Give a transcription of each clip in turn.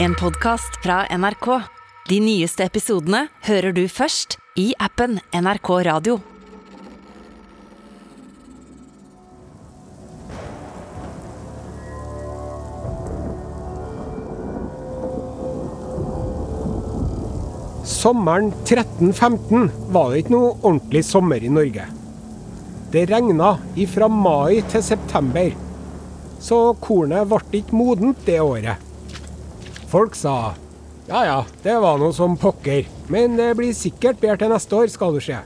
En podkast fra NRK. De nyeste episodene hører du først i appen NRK Radio. Sommeren 1315 var det ikke noe ordentlig sommer i Norge. Det regna fra mai til september, så kornet ble ikke modent det året. Folk sa ja ja, det var noe som pokker, men det blir sikkert bedre til neste år, skal du se.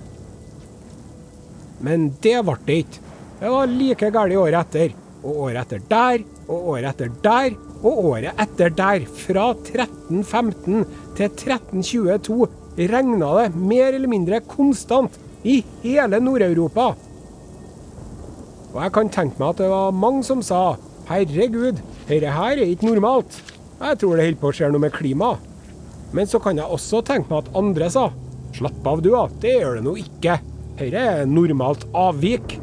Men det ble det ikke. Det var like galt året etter, og året etter der, og året etter der, og året etter der. Fra 1315 til 1322 regna det mer eller mindre konstant i hele Nord-Europa. Og jeg kan tenke meg at det var mange som sa herregud, dette her er ikke normalt. Jeg tror det holder på å skje noe med klimaet. Men så kan jeg også tenke meg at andre sa slapp av du da, det gjør det nå ikke. Dette er normalt avvik.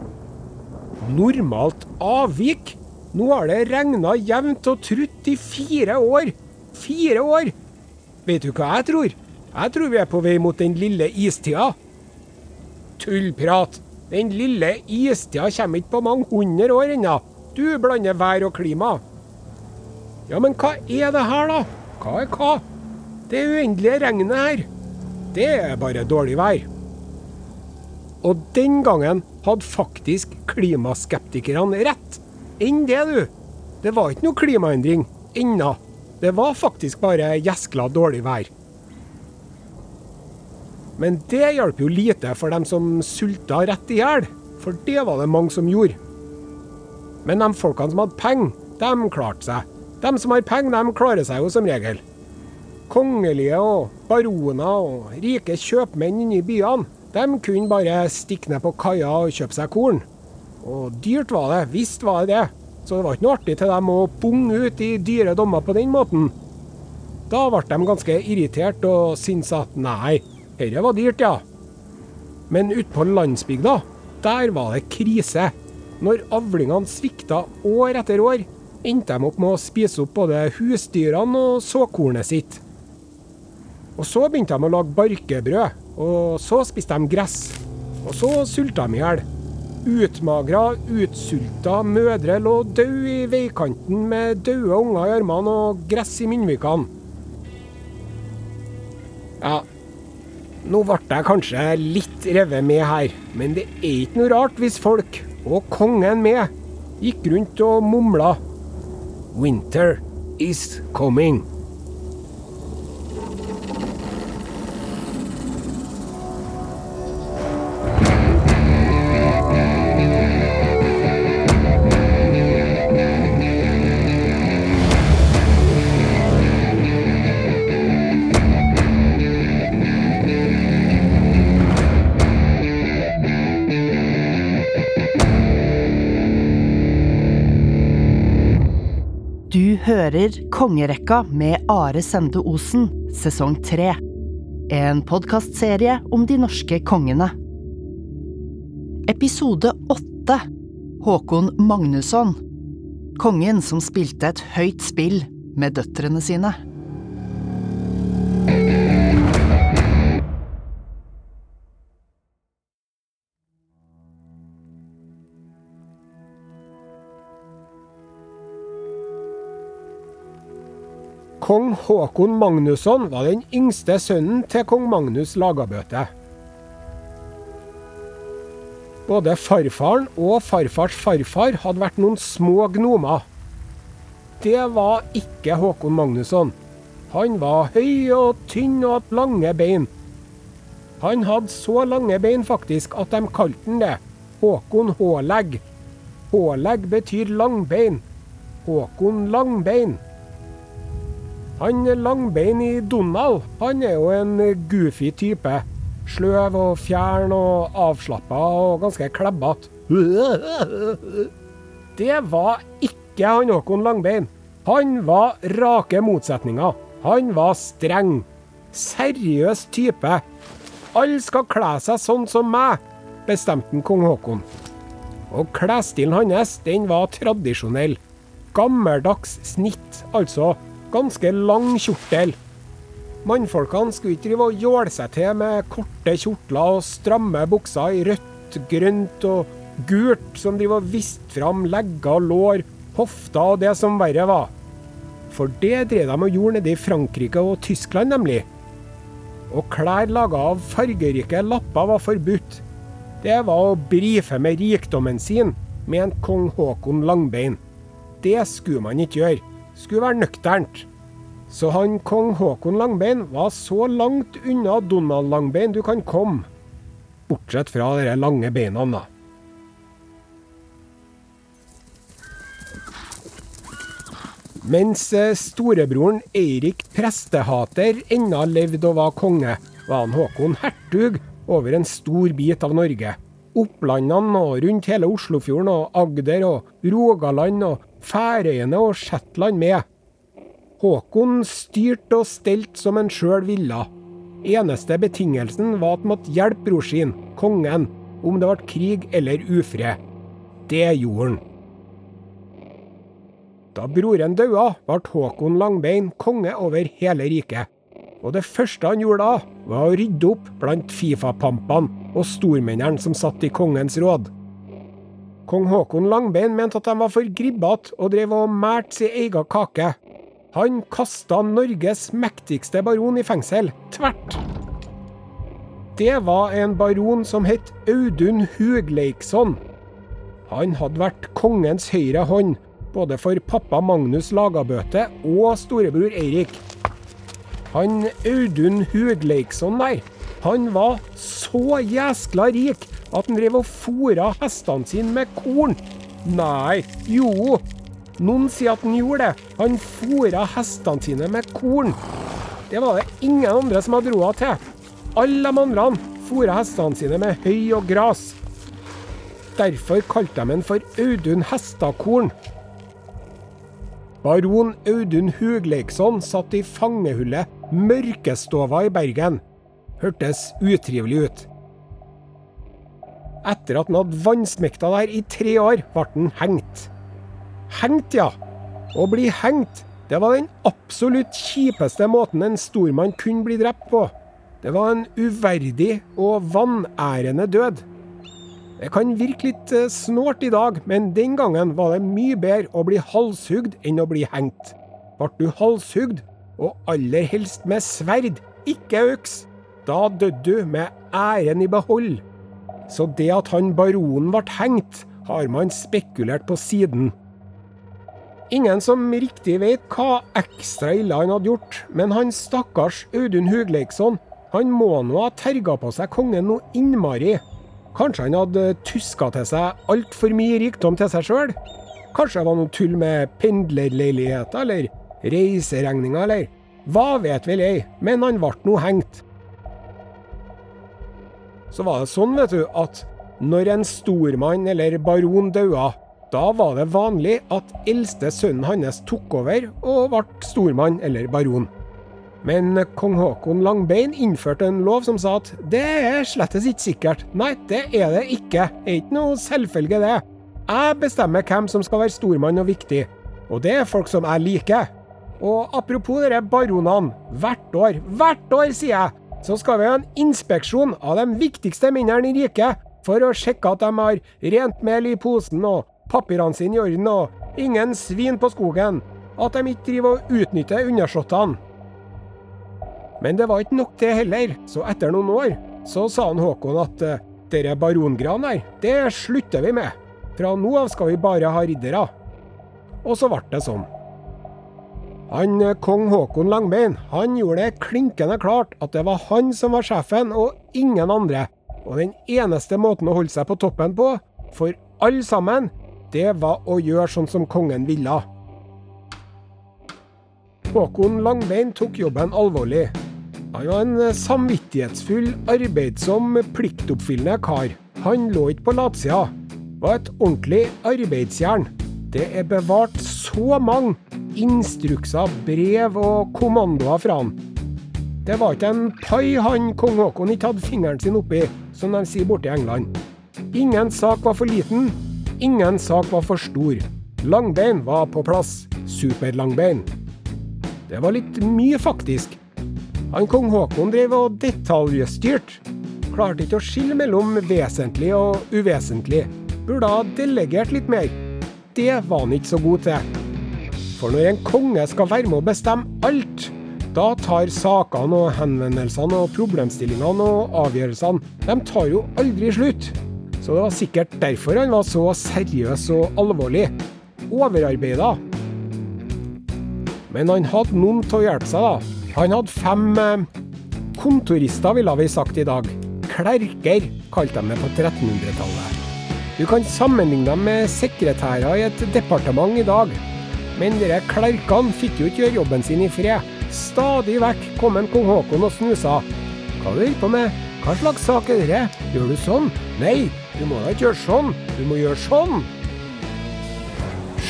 Normalt avvik? Nå har det regna jevnt og trutt i fire år. Fire år! Vet du hva jeg tror? Jeg tror vi er på vei mot den lille istida. Tullprat! Den lille istida kommer ikke på mange hundre år ennå. Du blander vær og klima. Ja, men hva er det her, da? Hva er hva? Det uendelige regnet her. Det er bare dårlig vær. Og den gangen hadde faktisk klimaskeptikerne rett. Enn det, du. Det var ikke noe klimaendring ennå. Det var faktisk bare gjeskla dårlig vær. Men det hjalp jo lite for dem som sulta rett i hjel, for det var det mange som gjorde. Men de folkene som hadde penger, de klarte seg. De som har penger, de klarer seg jo som regel. Kongelige og baroner og rike kjøpmenn inne i byene, de kunne bare stikke ned på kaia og kjøpe seg korn. Og dyrt var det, visst var det det. Så det var ikke noe artig til dem å bunge ut i dyre dommer på den måten. Da ble de ganske irritert og syntes at nei, dette var dyrt, ja. Men ute på landsbygda, der var det krise. Når avlingene svikta år etter år, endte de opp med å spise opp både husdyrene og såkornet sitt. Og så begynte de å lage barkebrød, og så spiste de gress. Og så sulta de i hjel. Utmagra, utsulta mødre lå døde i veikanten med døde unger i armene og gress i munnvikene. Ja, nå ble jeg kanskje litt revet med her, men det er ikke noe rart hvis folk, og kongen med, gikk rundt og mumla Winter is coming. Hører Kongerekka med Are Sende Osen, sesong tre. En podkastserie om de norske kongene. Episode åtte Håkon Magnusson. Kongen som spilte et høyt spill med døtrene sine. Kong Håkon Magnusson var den yngste sønnen til kong Magnus Lagabøte. Både farfaren og farfars farfar hadde vært noen små gnomer. Det var ikke Håkon Magnusson. Han var høy og tynn og hadde lange bein. Han hadde så lange bein faktisk at de kalte han det Håkon Hålegg. Hålegg betyr langbein. Håkon Langbein. Han Langbein i Donald, han er jo en goofy type. Sløv og fjern og avslappa og ganske klebbete. Det var ikke han Håkon Langbein. Han var rake motsetninger. Han var streng. Seriøs type. Alle skal kle seg sånn som meg, bestemte kong Håkon. Og klesstilen hans, den var tradisjonell. Gammeldags snitt, altså ganske lang kjortel. Mannfolkene skulle ikke drive og jåle seg til med korte kjortler og stramme bukser i rødt, grønt og gult, som driver og viste fram legger, lår, hofter og det som verre var. For det drev de og gjorde nede i Frankrike og Tyskland, nemlig. Og klær laga av fargerike lapper var forbudt. Det var å brife med rikdommen sin, med en kong Haakon Langbein. Det skulle man ikke gjøre. Skulle være nøkternt. Så han kong Haakon Langbein var så langt unna Donald Langbein du kan komme. Bortsett fra de lange beina, da. Mens eh, storebroren Eirik prestehater ennå levde og var konge, var han Håkon hertug over en stor bit av Norge. Opplandene og rundt hele Oslofjorden og Agder og Rogaland og Færøyene og Shetland med. Håkon styrte og stelte som han sjøl ville. Eneste betingelsen var at han måtte hjelpe bror sin, kongen, om det ble krig eller ufred. Det gjorde han. Da broren daua, ble Håkon Langbein konge over hele riket. Og det første han gjorde da, var å rydde opp blant Fifa-pampene og stormennene som satt i kongens råd. Kong Håkon Langbein mente at de var for gribbete og drev og mælte sin egen kake. Han kasta Norges mektigste baron i fengsel, tvert. Det var en baron som het Audun Hugleiksson. Han hadde vært kongens høyre hånd, både for pappa Magnus Lagabøte og storebror Eirik. Han Audun Hugleiksson der, han var så jæskla rik at han drev og fôra hestene sine med korn. Nei, jo, noen sier at han gjorde det. Han fôra hestene sine med korn. Det var det ingen andre som hadde råd til. Alle de andre fôra hestene sine med høy og gras. Derfor kalte de han for Audun Hestakorn. Baron Audun Hugleiksson satt i fangehullet Mørkestova i Bergen. Hørtes utrivelig ut. Etter at han hadde vannsmekta der i tre år, ble han hengt. Hengt, ja. Å bli hengt, det var den absolutt kjipeste måten en stormann kunne bli drept på. Det var en uverdig og vanærende død. Det kan virke litt eh, snålt i dag, men den gangen var det mye bedre å bli halshugd enn å bli hengt. Ble du halshugd, og aller helst med sverd, ikke øks, da døde du med æren i behold. Så det at han baronen ble hengt, har man spekulert på siden. Ingen som riktig vet hva ekstra ille han hadde gjort, men han stakkars Audun Hugleiksson, han må nå ha terga på seg kongen noe innmari. Kanskje han hadde tuska til seg altfor mye rikdom til seg sjøl? Kanskje det var noe tull med pendlerleiligheter eller reiseregninger, eller hva vet vel jeg, men han ble nå hengt så var det sånn, vet du, at når en stormann eller baron daua, da var det vanlig at eldste sønnen hans tok over og ble stormann eller baron. Men kong Haakon Langbein innførte en lov som sa at det er slettes ikke sikkert. Nei, det er det ikke. Det er ikke noe selvfølge, det. Jeg bestemmer hvem som skal være stormann og viktig. Og det er folk som jeg liker. Og apropos dere baronene. Hvert år, hvert år, sier jeg, så skal vi ha en inspeksjon av de viktigste mennene i riket, for å sjekke at de har rent mel i posen og papirene sine i orden og ingen svin på skogen. At de ikke driver og utnytter undersåttene. Men det var ikke nok det heller, så etter noen år så sa han Håkon at uh, dere barongran her, det slutter vi med. Fra nå av skal vi bare ha riddere. Og så ble det sånn. Han eh, kong Haakon Langbein han gjorde det klinkende klart at det var han som var sjefen, og ingen andre. Og den eneste måten å holde seg på toppen på, for alle sammen, det var å gjøre sånn som kongen ville. Håkon Langbein tok jobben alvorlig. Han var en eh, samvittighetsfull, arbeidsom, pliktoppfyllende kar. Han lå ikke på latsida. Var et ordentlig arbeidsjern. Det er bevart så mange instrukser, brev og kommandoer fra han. Det var ikke en pai han kong Haakon ikke hadde fingeren sin oppi, som de sier borte i England. Ingen sak var for liten, ingen sak var for stor. Langbein var på plass. Superlangbein. Det var litt mye, faktisk. Han kong Haakon drev og detaljstyrt. Klarte ikke å skille mellom vesentlig og uvesentlig. Burde ha delegert litt mer. Det var han ikke så god til. For når en konge skal være med å bestemme alt, da tar sakene og henvendelsene og problemstillingene og avgjørelsene De tar jo aldri slutt. Så det var sikkert derfor han var så seriøs og alvorlig. Overarbeida. Men han hadde noen til å hjelpe seg, da. Han hadde fem eh, kontorister, ville vi sagt i dag. Klerker, kalte de det på 1300-tallet. Du kan sammenligne dem med sekretærer i et departement i dag. Men dere klerkene fikk jo ikke gjøre jobben sin i fred. Stadig vekk kom en kong Haakon og snusa. Hva du holder på med? Hva slags sak er det? Gjør du sånn? Nei, du må da ikke gjøre sånn. Du må gjøre sånn.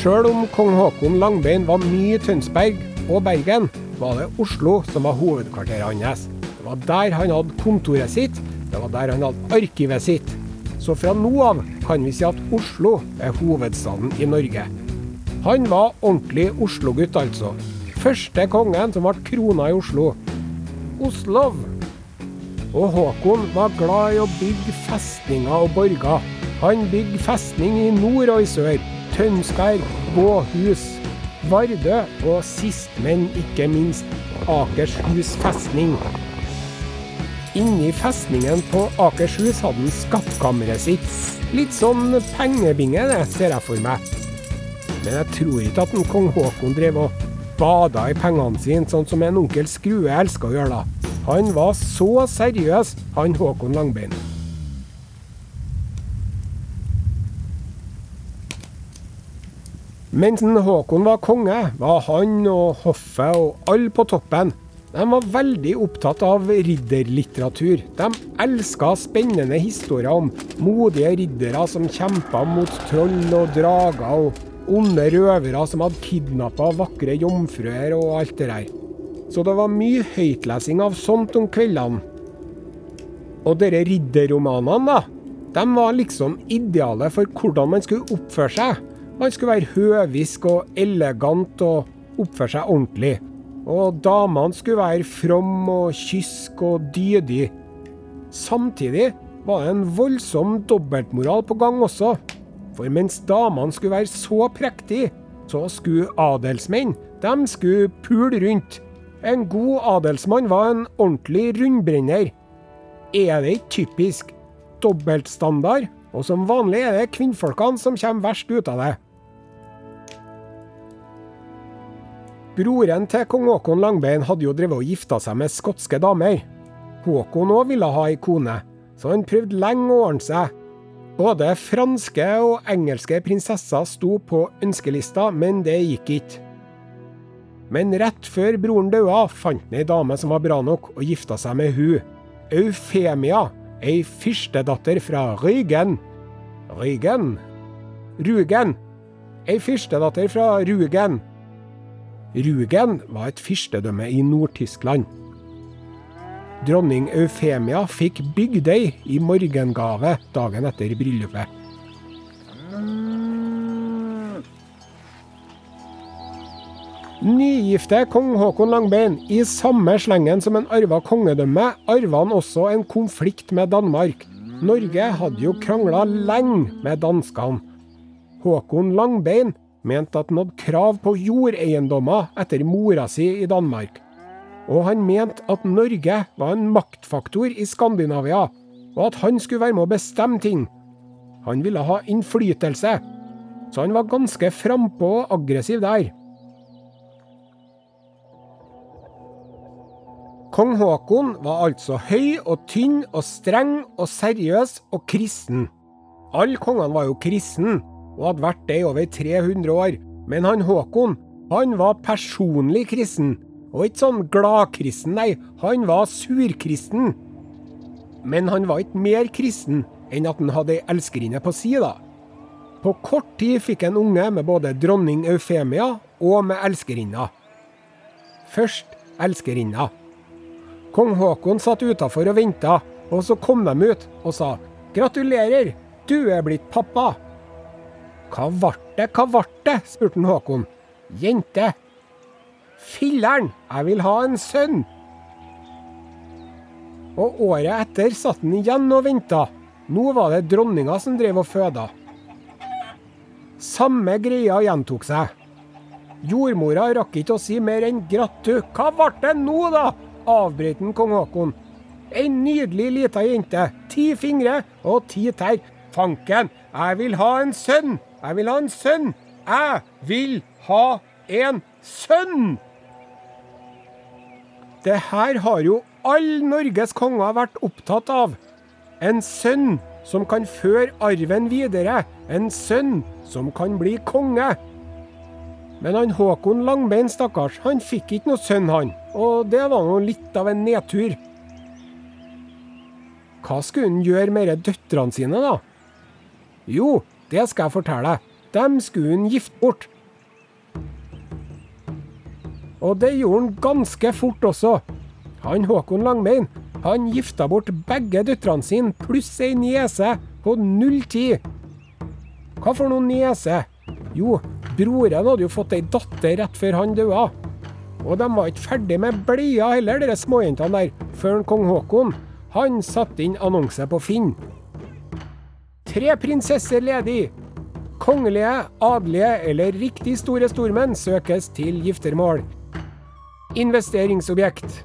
Sjøl om kong Haakon Langbein var mye i Tønsberg og Bergen, var det Oslo som var hovedkvarteret hans. Det var der han hadde kontoret sitt, det var der han hadde arkivet sitt. Så fra nå av kan vi si at Oslo er hovedstaden i Norge. Han var ordentlig Oslo-gutt, altså. Første kongen som ble krona i Oslo. Oslov. Og Håkon var glad i å bygge festninger og borger. Han bygde festning i nord og i sør. Tønsberg, Båhus, Vardø og sist, men ikke minst Akershus festning. Inni festningen på Akershus hadde han skattkammeret sitt. Litt sånn pengebinge, det ser jeg for meg. Men jeg tror ikke at en kong Haakon drev og bada i pengene sine, sånn som en onkel Skrue elska å gjøre da. Han var så seriøs, han Håkon Langbein. Mens Håkon var konge, var han og hoffet og alle på toppen de var veldig opptatt av ridderlitteratur. De elska spennende historier om modige riddere som kjempa mot troll og drager, og onde røvere som hadde kidnappa vakre jomfruer og alt det der. Så det var mye høytlesing av sånt om kveldene. Og disse ridderromanene, da, de var liksom idealet for hvordan man skulle oppføre seg. Man skulle være høvisk og elegant og oppføre seg ordentlig. Og damene skulle være from og kysk og dydig. Samtidig var det en voldsom dobbeltmoral på gang også. For mens damene skulle være så prektige, så skulle adelsmenn de skulle pule rundt. En god adelsmann var en ordentlig rundbrenner. Er det ikke typisk dobbeltstandard? Og som vanlig er det kvinnfolkene som kommer verst ut av det. Broren til kong Haakon Langbein hadde jo drevet og gifta seg med skotske damer. Håkon òg ville ha ei kone, så han prøvde lenge å ordne seg, både franske og engelske prinsesser sto på ønskelista, men det gikk ikke. Men rett før broren døde, fant han ei dame som var bra nok, og gifta seg med hun. Eufemia, ei fyrstedatter fra Rygen. Rygen? Rugen. Ei fyrstedatter fra Rugen. Rugen var et fyrstedømme i Nord-Tyskland. Dronning Eufemia fikk Bygdøy i morgengave dagen etter bryllupet. Nygifte kong Haakon Langbein, i samme slengen som en arva kongedømme, arva han også en konflikt med Danmark. Norge hadde jo krangla lenge med danskene. Håkon Langbein mente at han hadde krav på jordeiendommer etter mora si i Danmark og han mente at Norge var en maktfaktor i Skandinavia, og at han skulle være med å bestemme ting. Han ville ha innflytelse, så han var ganske frampå og aggressiv der. Kong Haakon var altså høy og tynn og streng og seriøs og kristen. Alle kongene var jo kristne, og hadde vært det i over 300 år, men han Håkon, han var personlig kristen og ikke sånn gladkristen, nei, han var surkristen. Men han var ikke mer kristen enn at han hadde ei elskerinne på si, da. På kort tid fikk han unge med både dronning Eufemia og med elskerinna. Først elskerinna. Kong Haakon satt utafor og venta, og så kom de ut og sa gratulerer, du er blitt pappa. Hva vart det, hva vart det? spurte Håkon. Jente. Filleren, jeg vil ha en sønn! Og året etter satt han igjen og venta. Nå var det dronninga som drev og føda. Samme greia gjentok seg. Jordmora rakk ikke å si mer enn 'gratu'. Hva ble det nå, da? avbrøt kong Haakon. Ei nydelig lita jente. Ti fingre og ti tær. Fanken, jeg vil ha en sønn! Jeg vil ha en sønn! Jeg vil ha en sønn! Det her har jo alle Norges konger vært opptatt av. En sønn som kan føre arven videre. En sønn som kan bli konge. Men han Håkon Langbein, stakkars, han fikk ikke noe sønn, han. Og det var nå litt av en nedtur. Hva skulle han gjøre med døtrene sine, da? Jo, det skal jeg fortelle deg. Dem skulle han gifte bort. Og det gjorde han ganske fort også. Han Håkon Langbein han gifta bort begge døtrene sine pluss ei niese på null tid. Hva for noen niese? Jo, broren hadde jo fått ei datter rett før han døde. Og de var ikke ferdig med bleia heller, de småjentene der, før kong Håkon han satte inn annonse på Finn. Tre prinsesser ledig. Kongelige, adelige eller riktig store stormenn søkes til giftermål. Investeringsobjekt.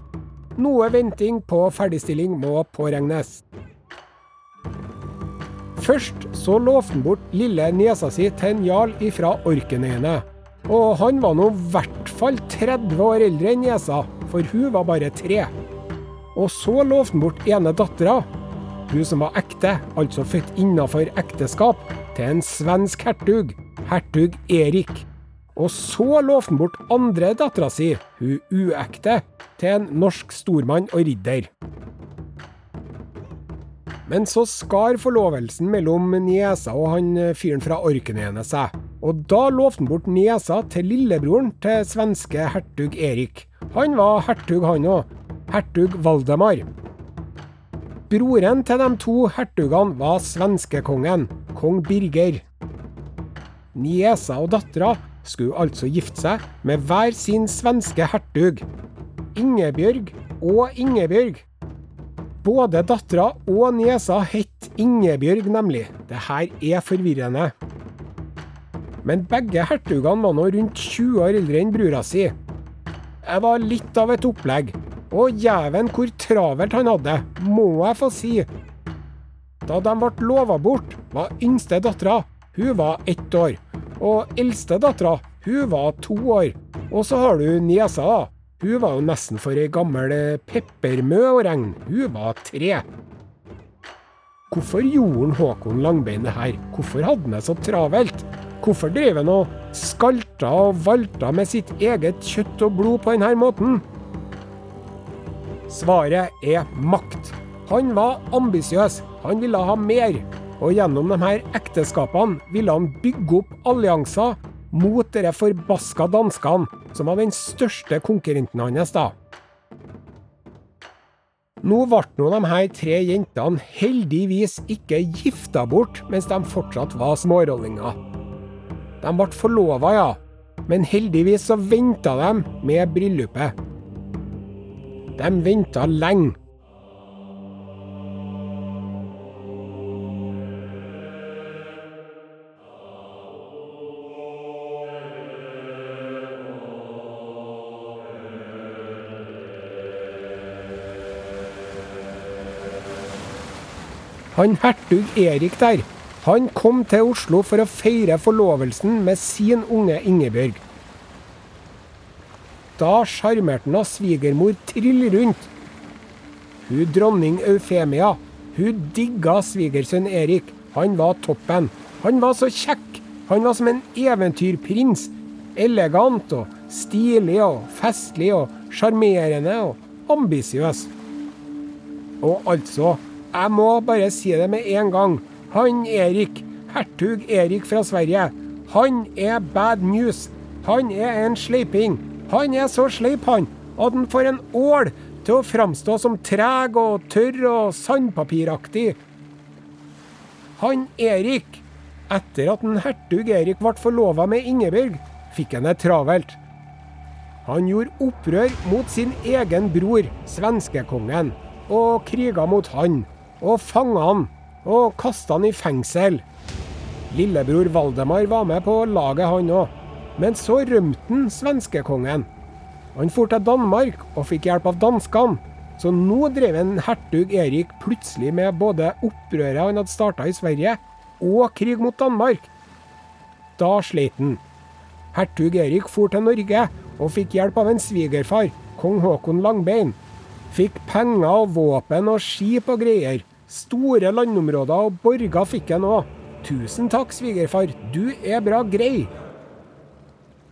Noe venting på ferdigstilling må påregnes. Først så lovte han bort lille niesa si til en jarl ifra Orkenøyene. Og han var nå i hvert fall 30 år eldre enn niesa, for hun var bare tre. Og så lovte han bort ene dattera, hun som var ekte, altså født innafor ekteskap, til en svensk hertug, hertug Erik. Og så lovte han bort andre dattera si, hun uekte, til en norsk stormann og ridder. Men så skar forlovelsen mellom niesa og han eh, fyren fra Orknøyene seg. Og da lovte han bort niesa til lillebroren til svenske hertug Erik. Han var hertug, han òg. Hertug Valdemar. Broren til de to hertugene var svenskekongen, kong Birger. Niesa og dattera skulle altså gifte seg med hver sin svenske hertug. Ingebjørg og Ingebjørg. Både dattera og niesa het Ingebjørg, nemlig. Det her er forvirrende. Men begge hertugene var nå rundt 20 år eldre enn brura si. Det var litt av et opplegg. Og jæven hvor travelt han hadde, må jeg få si. Da de ble lova bort, var yngste dattera, hun var ett år. Og eldste dattera, hun var to år. Og så har du niesa. Hun var jo nesten for ei gammel peppermø å regne. Hun var tre. Hvorfor gjorde Håkon Langbein det her? Hvorfor hadde han det så travelt? Hvorfor drev han og skalta og valta med sitt eget kjøtt og blod på denne måten? Svaret er makt. Han var ambisiøs. Han ville ha mer. Og gjennom de her ekteskapene ville han bygge opp allianser mot de forbaska danskene, som var den største konkurrenten hans da. Nå ble nå de her tre jentene heldigvis ikke gifta bort mens de fortsatt var smårollinger. De ble forlova, ja, men heldigvis så venta de med bryllupet. De venta lenge. Han hertug Erik der, han kom til Oslo for å feire forlovelsen med sin unge Ingebjørg. Da sjarmerte han svigermor trill rundt. Hun dronning Eufemia, hun digga svigersønn Erik. Han var toppen. Han var så kjekk. Han var som en eventyrprins. Elegant og stilig og festlig og sjarmerende og ambisiøs. Og altså jeg må bare si det med en gang. Han Erik, hertug Erik fra Sverige, han er bad news. Han er en sleiping. Han er så sleip, han, at han får en ål til å framstå som treg og tørr og sandpapiraktig. Han Erik, etter at en hertug Erik ble forlova med Ingebjørg, fikk han det travelt. Han gjorde opprør mot sin egen bror, svenskekongen, og kriga mot han, og fanga han, og kasta han i fengsel. Lillebror Valdemar var med på laget, han òg. Men så rømte han svenskekongen. Han for til Danmark og fikk hjelp av danskene. Så nå drev en hertug Erik plutselig med både opprøret han hadde starta i Sverige, og krig mot Danmark. Da sleit han. Hertug Erik for til Norge og fikk hjelp av en svigerfar, kong Haakon Langbein. Fikk penger og våpen og skip og greier. Store landområder og borger fikk han òg. Tusen takk, svigerfar, du er bra grei.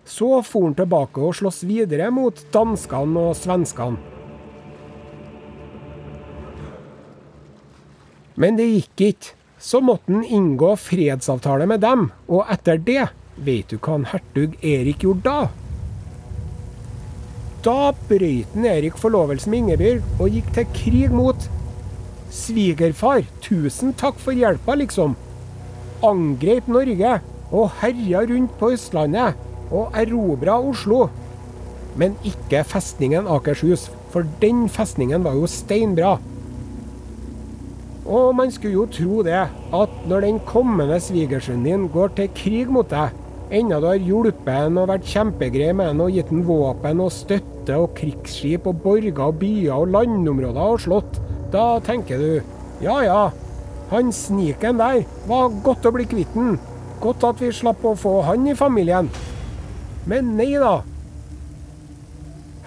Så for han tilbake og sloss videre mot danskene og svenskene. Men det gikk ikke. Så måtte han inngå fredsavtale med dem, og etter det, vet du hva han hertug Erik gjorde da? Da brøt Erik forlovelsen med Ingebjørg og gikk til krig mot svigerfar. Tusen takk for hjelpa, liksom. Angrep Norge og herja rundt på Østlandet og erobra Oslo. Men ikke festningen Akershus, for den festningen var jo steinbra. Og man skulle jo tro det, at når den kommende svigersønnen din går til krig mot deg, enda du har hjulpet han og vært kjempegrei med han og gitt han våpen og støtte og krigsskip og borger og byer og landområder og slott, da tenker du ja ja, han sniken der var godt å bli kvitt han. Godt at vi slapp å få han i familien. Men nei da.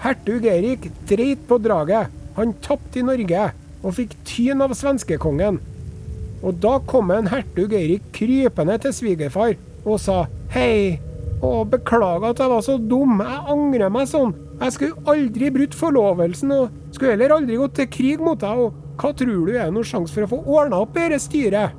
Hertug Erik dreit på draget. Han tapte i Norge og fikk tyn av svenskekongen. Og da kom en hertug Eirik krypende til svigerfar og sa hei, Å, beklager at jeg var så dum, jeg angrer meg sånn. Jeg skulle aldri brutt forlovelsen, og skulle heller aldri gått til krig mot deg, og hva tror du er noen sjanse for å få ordna opp dette styret?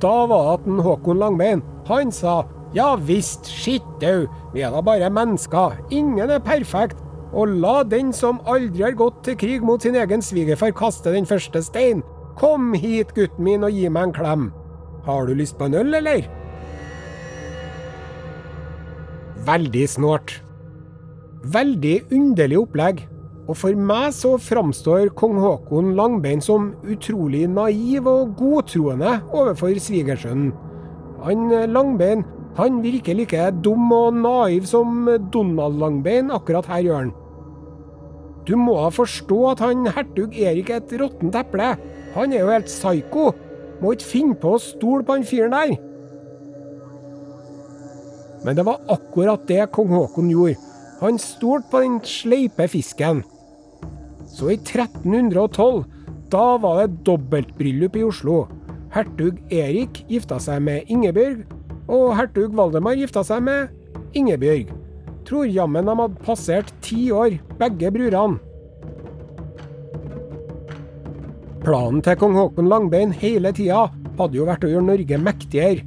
Da var det Håkon Langbein, han sa ja visst, Skitt, du! vi er da bare mennesker, ingen er perfekt, og la den som aldri har gått til krig mot sin egen svigerfar, kaste den første stein. Kom hit, gutten min, og gi meg en klem. Har du lyst på en øl, eller? Veldig snålt. Veldig underlig opplegg. Og for meg så framstår kong Haakon Langbein som utrolig naiv og godtroende overfor svigersønnen. Han Langbein han virker like dum og naiv som Donald Langbein akkurat her gjør han. Du må da forstå at han hertug Erik er et råttent eple. Han er jo helt psyko. Må ikke finne på å stole på han fyren der. Men det var akkurat det kong Haakon gjorde. Han stolte på den sleipe fisken. Så i 1312, da var det dobbeltbryllup i Oslo. Hertug Erik gifta seg med Ingebjørg, og hertug Valdemar gifta seg med Ingebjørg. Tror jammen de hadde passert ti år, begge brurene. Planen til kong Haakon Langbein hele tida hadde jo vært å gjøre Norge mektigere.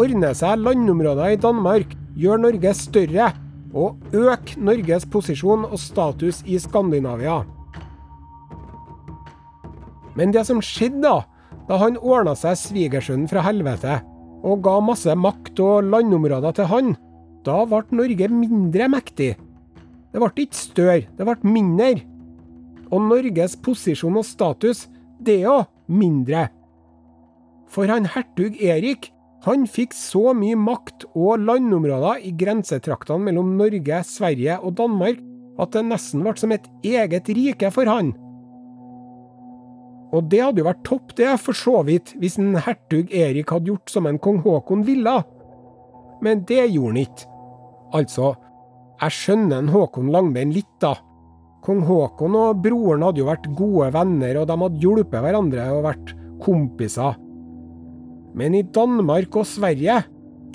Ordne seg landområder i Danmark, gjøre Norge større og øke Norges posisjon og status i Skandinavia. Men det som skjedde da, da han ordna seg svigersønnen fra helvete og ga masse makt og landområder til han, da ble Norge mindre mektig. Det ble ikke større, det ble mindre. Og Norges posisjon og status, det er òg mindre. For han hertug Erik, han fikk så mye makt og landområder i grensetraktene mellom Norge, Sverige og Danmark at det nesten ble som et eget rike for han. Og det hadde jo vært topp, det, for så vidt, hvis en hertug Erik hadde gjort som en kong Haakon ville. Men det gjorde han ikke. Altså, jeg skjønner en Håkon Langbein litt, da. Kong Håkon og broren hadde jo vært gode venner, og de hadde hjulpet hverandre og vært kompiser. Men i Danmark og Sverige,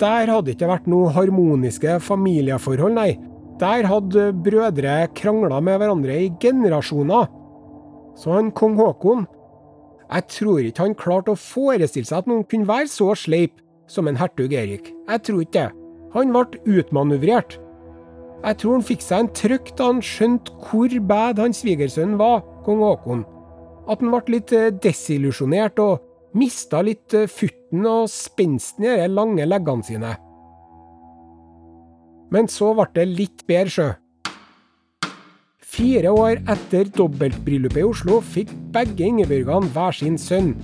der hadde det ikke vært noe harmoniske familieforhold, nei. Der hadde brødre krangla med hverandre i generasjoner. Så han kong Håkon, jeg tror ikke han klarte å forestille seg at noen kunne være så sleip som en hertug Erik. Jeg tror ikke det. Han ble utmanøvrert. Jeg tror han fikk seg en trøkk da han skjønte hvor bad hans svigersønn var, kong Haakon. At han ble litt eh, desillusjonert og mista litt eh, futten og spensten i de lange leggene sine. Men så ble det litt bedre, sjø. Fire år etter dobbeltbryllupet i Oslo fikk begge Ingebjørgene hver sin sønn.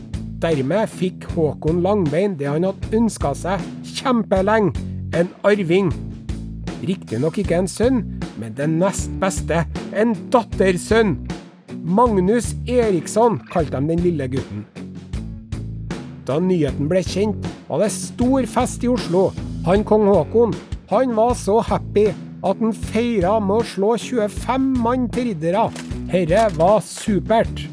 Dermed fikk Håkon Langbein det han hadde ønska seg kjempelenge, en arving. Riktignok ikke en sønn, men det nest beste, en dattersønn. Magnus Eriksson kalte de den lille gutten. Da nyheten ble kjent, var det stor fest i Oslo. Han kong Håkon, han var så happy at han feira med å slå 25 mann til riddere. Herre var supert.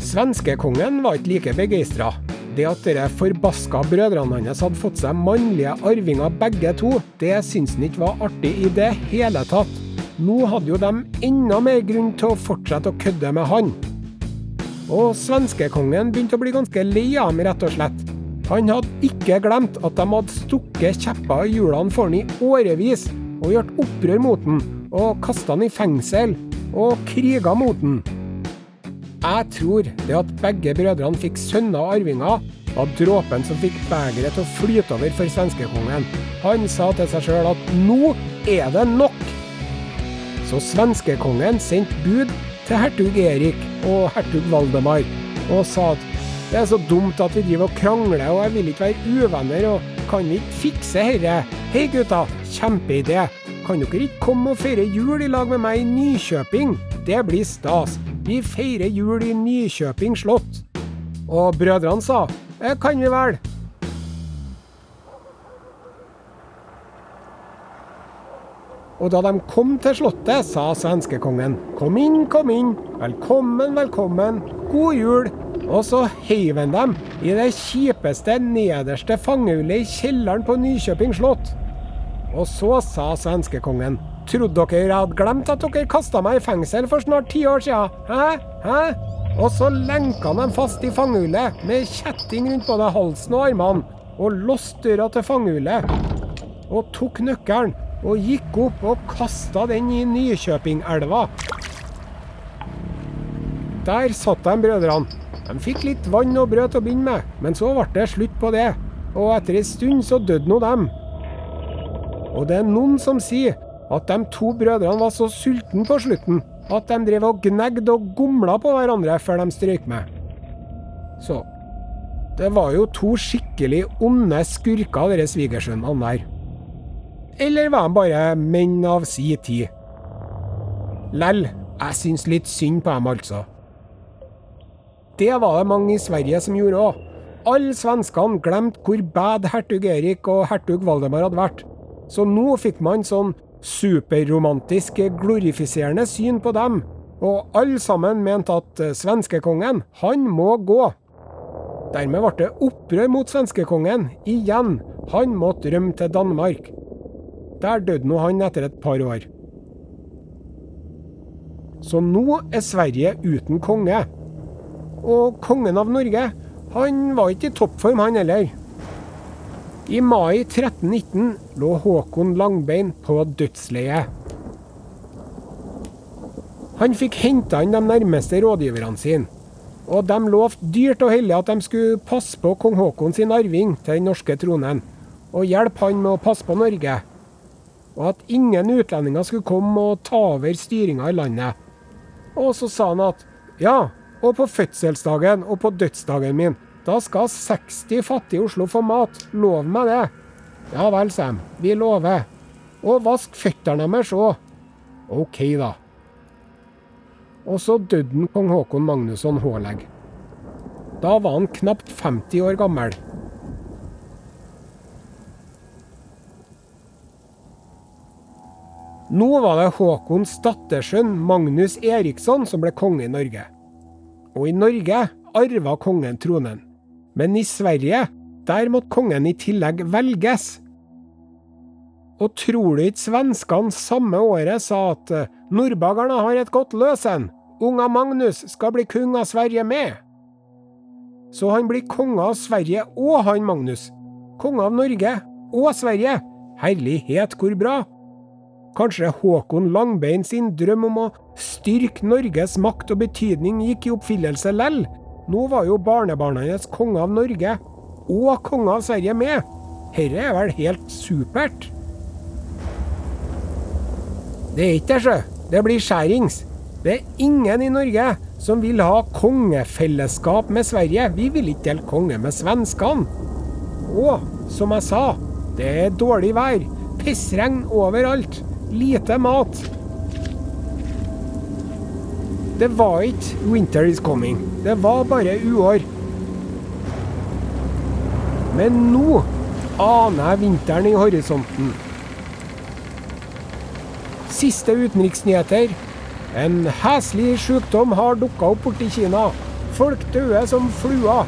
Svenskekongen var ikke like begeistra. Det at de forbaska brødrene hans hadde fått seg mannlige arvinger begge to, det syntes han ikke var artig i det hele tatt. Nå hadde jo de enda mer grunn til å fortsette å kødde med han. Og svenskekongen begynte å bli ganske lei av dem, rett og slett. Han hadde ikke glemt at de hadde stukket kjepper i hjulene for han i årevis, og gjort opprør mot den, og kasta han i fengsel, og kriga mot den. Jeg tror det at begge brødrene fikk sønner og arvinger, var dråpen som fikk begeret til å flyte over for svenskekongen. Han sa til seg sjøl at nå er det nok! Så svenskekongen sendte bud til hertug Erik og hertug Valdemar og sa at det er så dumt at vi driver og krangler, og jeg vil ikke være uvenner, og kan vi ikke fikse herre? Hei gutta, kjempeidé. Kan dere ikke komme og feire jul i lag med meg i Nykjøping? Det blir stas. Vi feirer jul i Nykjøping slott. Og brødrene sa det kan vi vel. Og da de kom til slottet, sa svenskekongen kom inn, kom inn, velkommen, velkommen, god jul. Og så heiv han dem i det kjipeste, nederste fangehullet i kjelleren på Nykjøping slott. Og så sa svenskekongen Trodde dere jeg hadde glemt at dere kasta meg i fengsel for snart ti år siden? Hæ? Hæ? Og så lenka han dem fast i fangehullet med kjetting rundt både halsen og armene, og låste døra til fangehullet. Og tok nøkkelen og gikk opp og kasta den i Nykjøpingelva. Der satt de brødrene. De fikk litt vann og brød til å begynne med, men så ble det slutt på det. Og etter ei stund så døde nå dem. Og det er noen som sier at de to brødrene var så sultne på slutten at de drev og gnegde og gomla på hverandre før de strøyk med. Så det var jo to skikkelig onde skurker, dere svigersønnene der. Eller var de bare menn av si tid? Lell, jeg syns litt synd på dem, altså. Det var det mange i Sverige som gjorde òg. Alle svenskene glemte hvor bad hertug Erik og hertug Valdemar hadde vært. Så nå fikk man sånn superromantisk, glorifiserende syn på dem. Og alle sammen mente at svenskekongen, han må gå. Dermed ble det opprør mot svenskekongen igjen. Han måtte rømme til Danmark. Der døde nå han etter et par år. Så nå er Sverige uten konge. Og kongen av Norge, han var ikke i toppform, han heller. I mai 1319 lå Håkon Langbein på dødsleiet. Han fikk henta inn de nærmeste rådgiverne sine, og de lovte dyrt og hellig at de skulle passe på kong Håkon sin arving til den norske tronen, og hjelpe han med å passe på Norge. Og at ingen utlendinger skulle komme og ta over styringa i landet. Og så sa han at ja, og på fødselsdagen og på dødsdagen min, da skal 60 fattige i Oslo få mat. Lov meg det. Ja vel, Sam. Vi lover. Og vask føttene deres òg. OK, da. Og så døde kong Haakon Magnusson Håleg. Da var han knapt 50 år gammel. Nå var det Håkons dattersønn Magnus Eriksson som ble konge i Norge. Og i Norge arva kongen tronen. Men i Sverige, der måtte kongen i tillegg velges. Og tror du ikke svenskene samme året sa at nordbagerne har et godt løsen, unga Magnus skal bli kung av Sverige med? Så han blir konge av Sverige og han Magnus. Konge av Norge og Sverige. Herlighet, hvor bra! Kanskje Håkon Langbein sin drøm om å styrke Norges makt og betydning gikk i oppfyllelse lell? Nå var jo barnebarna hennes konge av Norge, og konge av Sverige med. Herre er vel helt supert? Det er ikke det, sjø. Det blir skjærings. Det er ingen i Norge som vil ha kongefellesskap med Sverige. Vi vil ikke dele konge med svenskene. Og som jeg sa, det er dårlig vær. Pissregn overalt. Lite mat. Det var ikke 'winter is coming'. Det var bare uår. Men nå aner jeg vinteren i horisonten. Siste utenriksnyheter. En heslig sykdom har dukka opp borti Kina. Folk dør som fluer.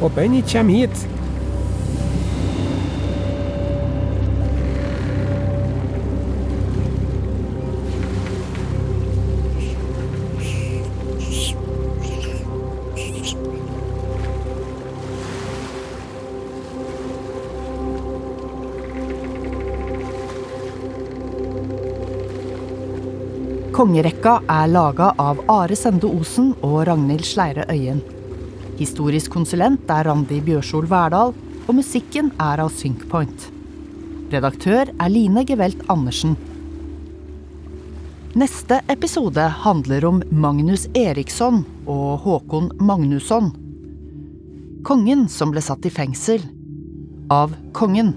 Håper den ikke kommer hit. Kongerekka er laga av Are Sende Osen og Ragnhild Sleire Øyen. Historisk konsulent er Randi Bjørsol Verdal, og musikken er av Synkpoint. Redaktør er Line Gevelt Andersen. Neste episode handler om Magnus Eriksson og Håkon Magnusson. Kongen som ble satt i fengsel. Av kongen.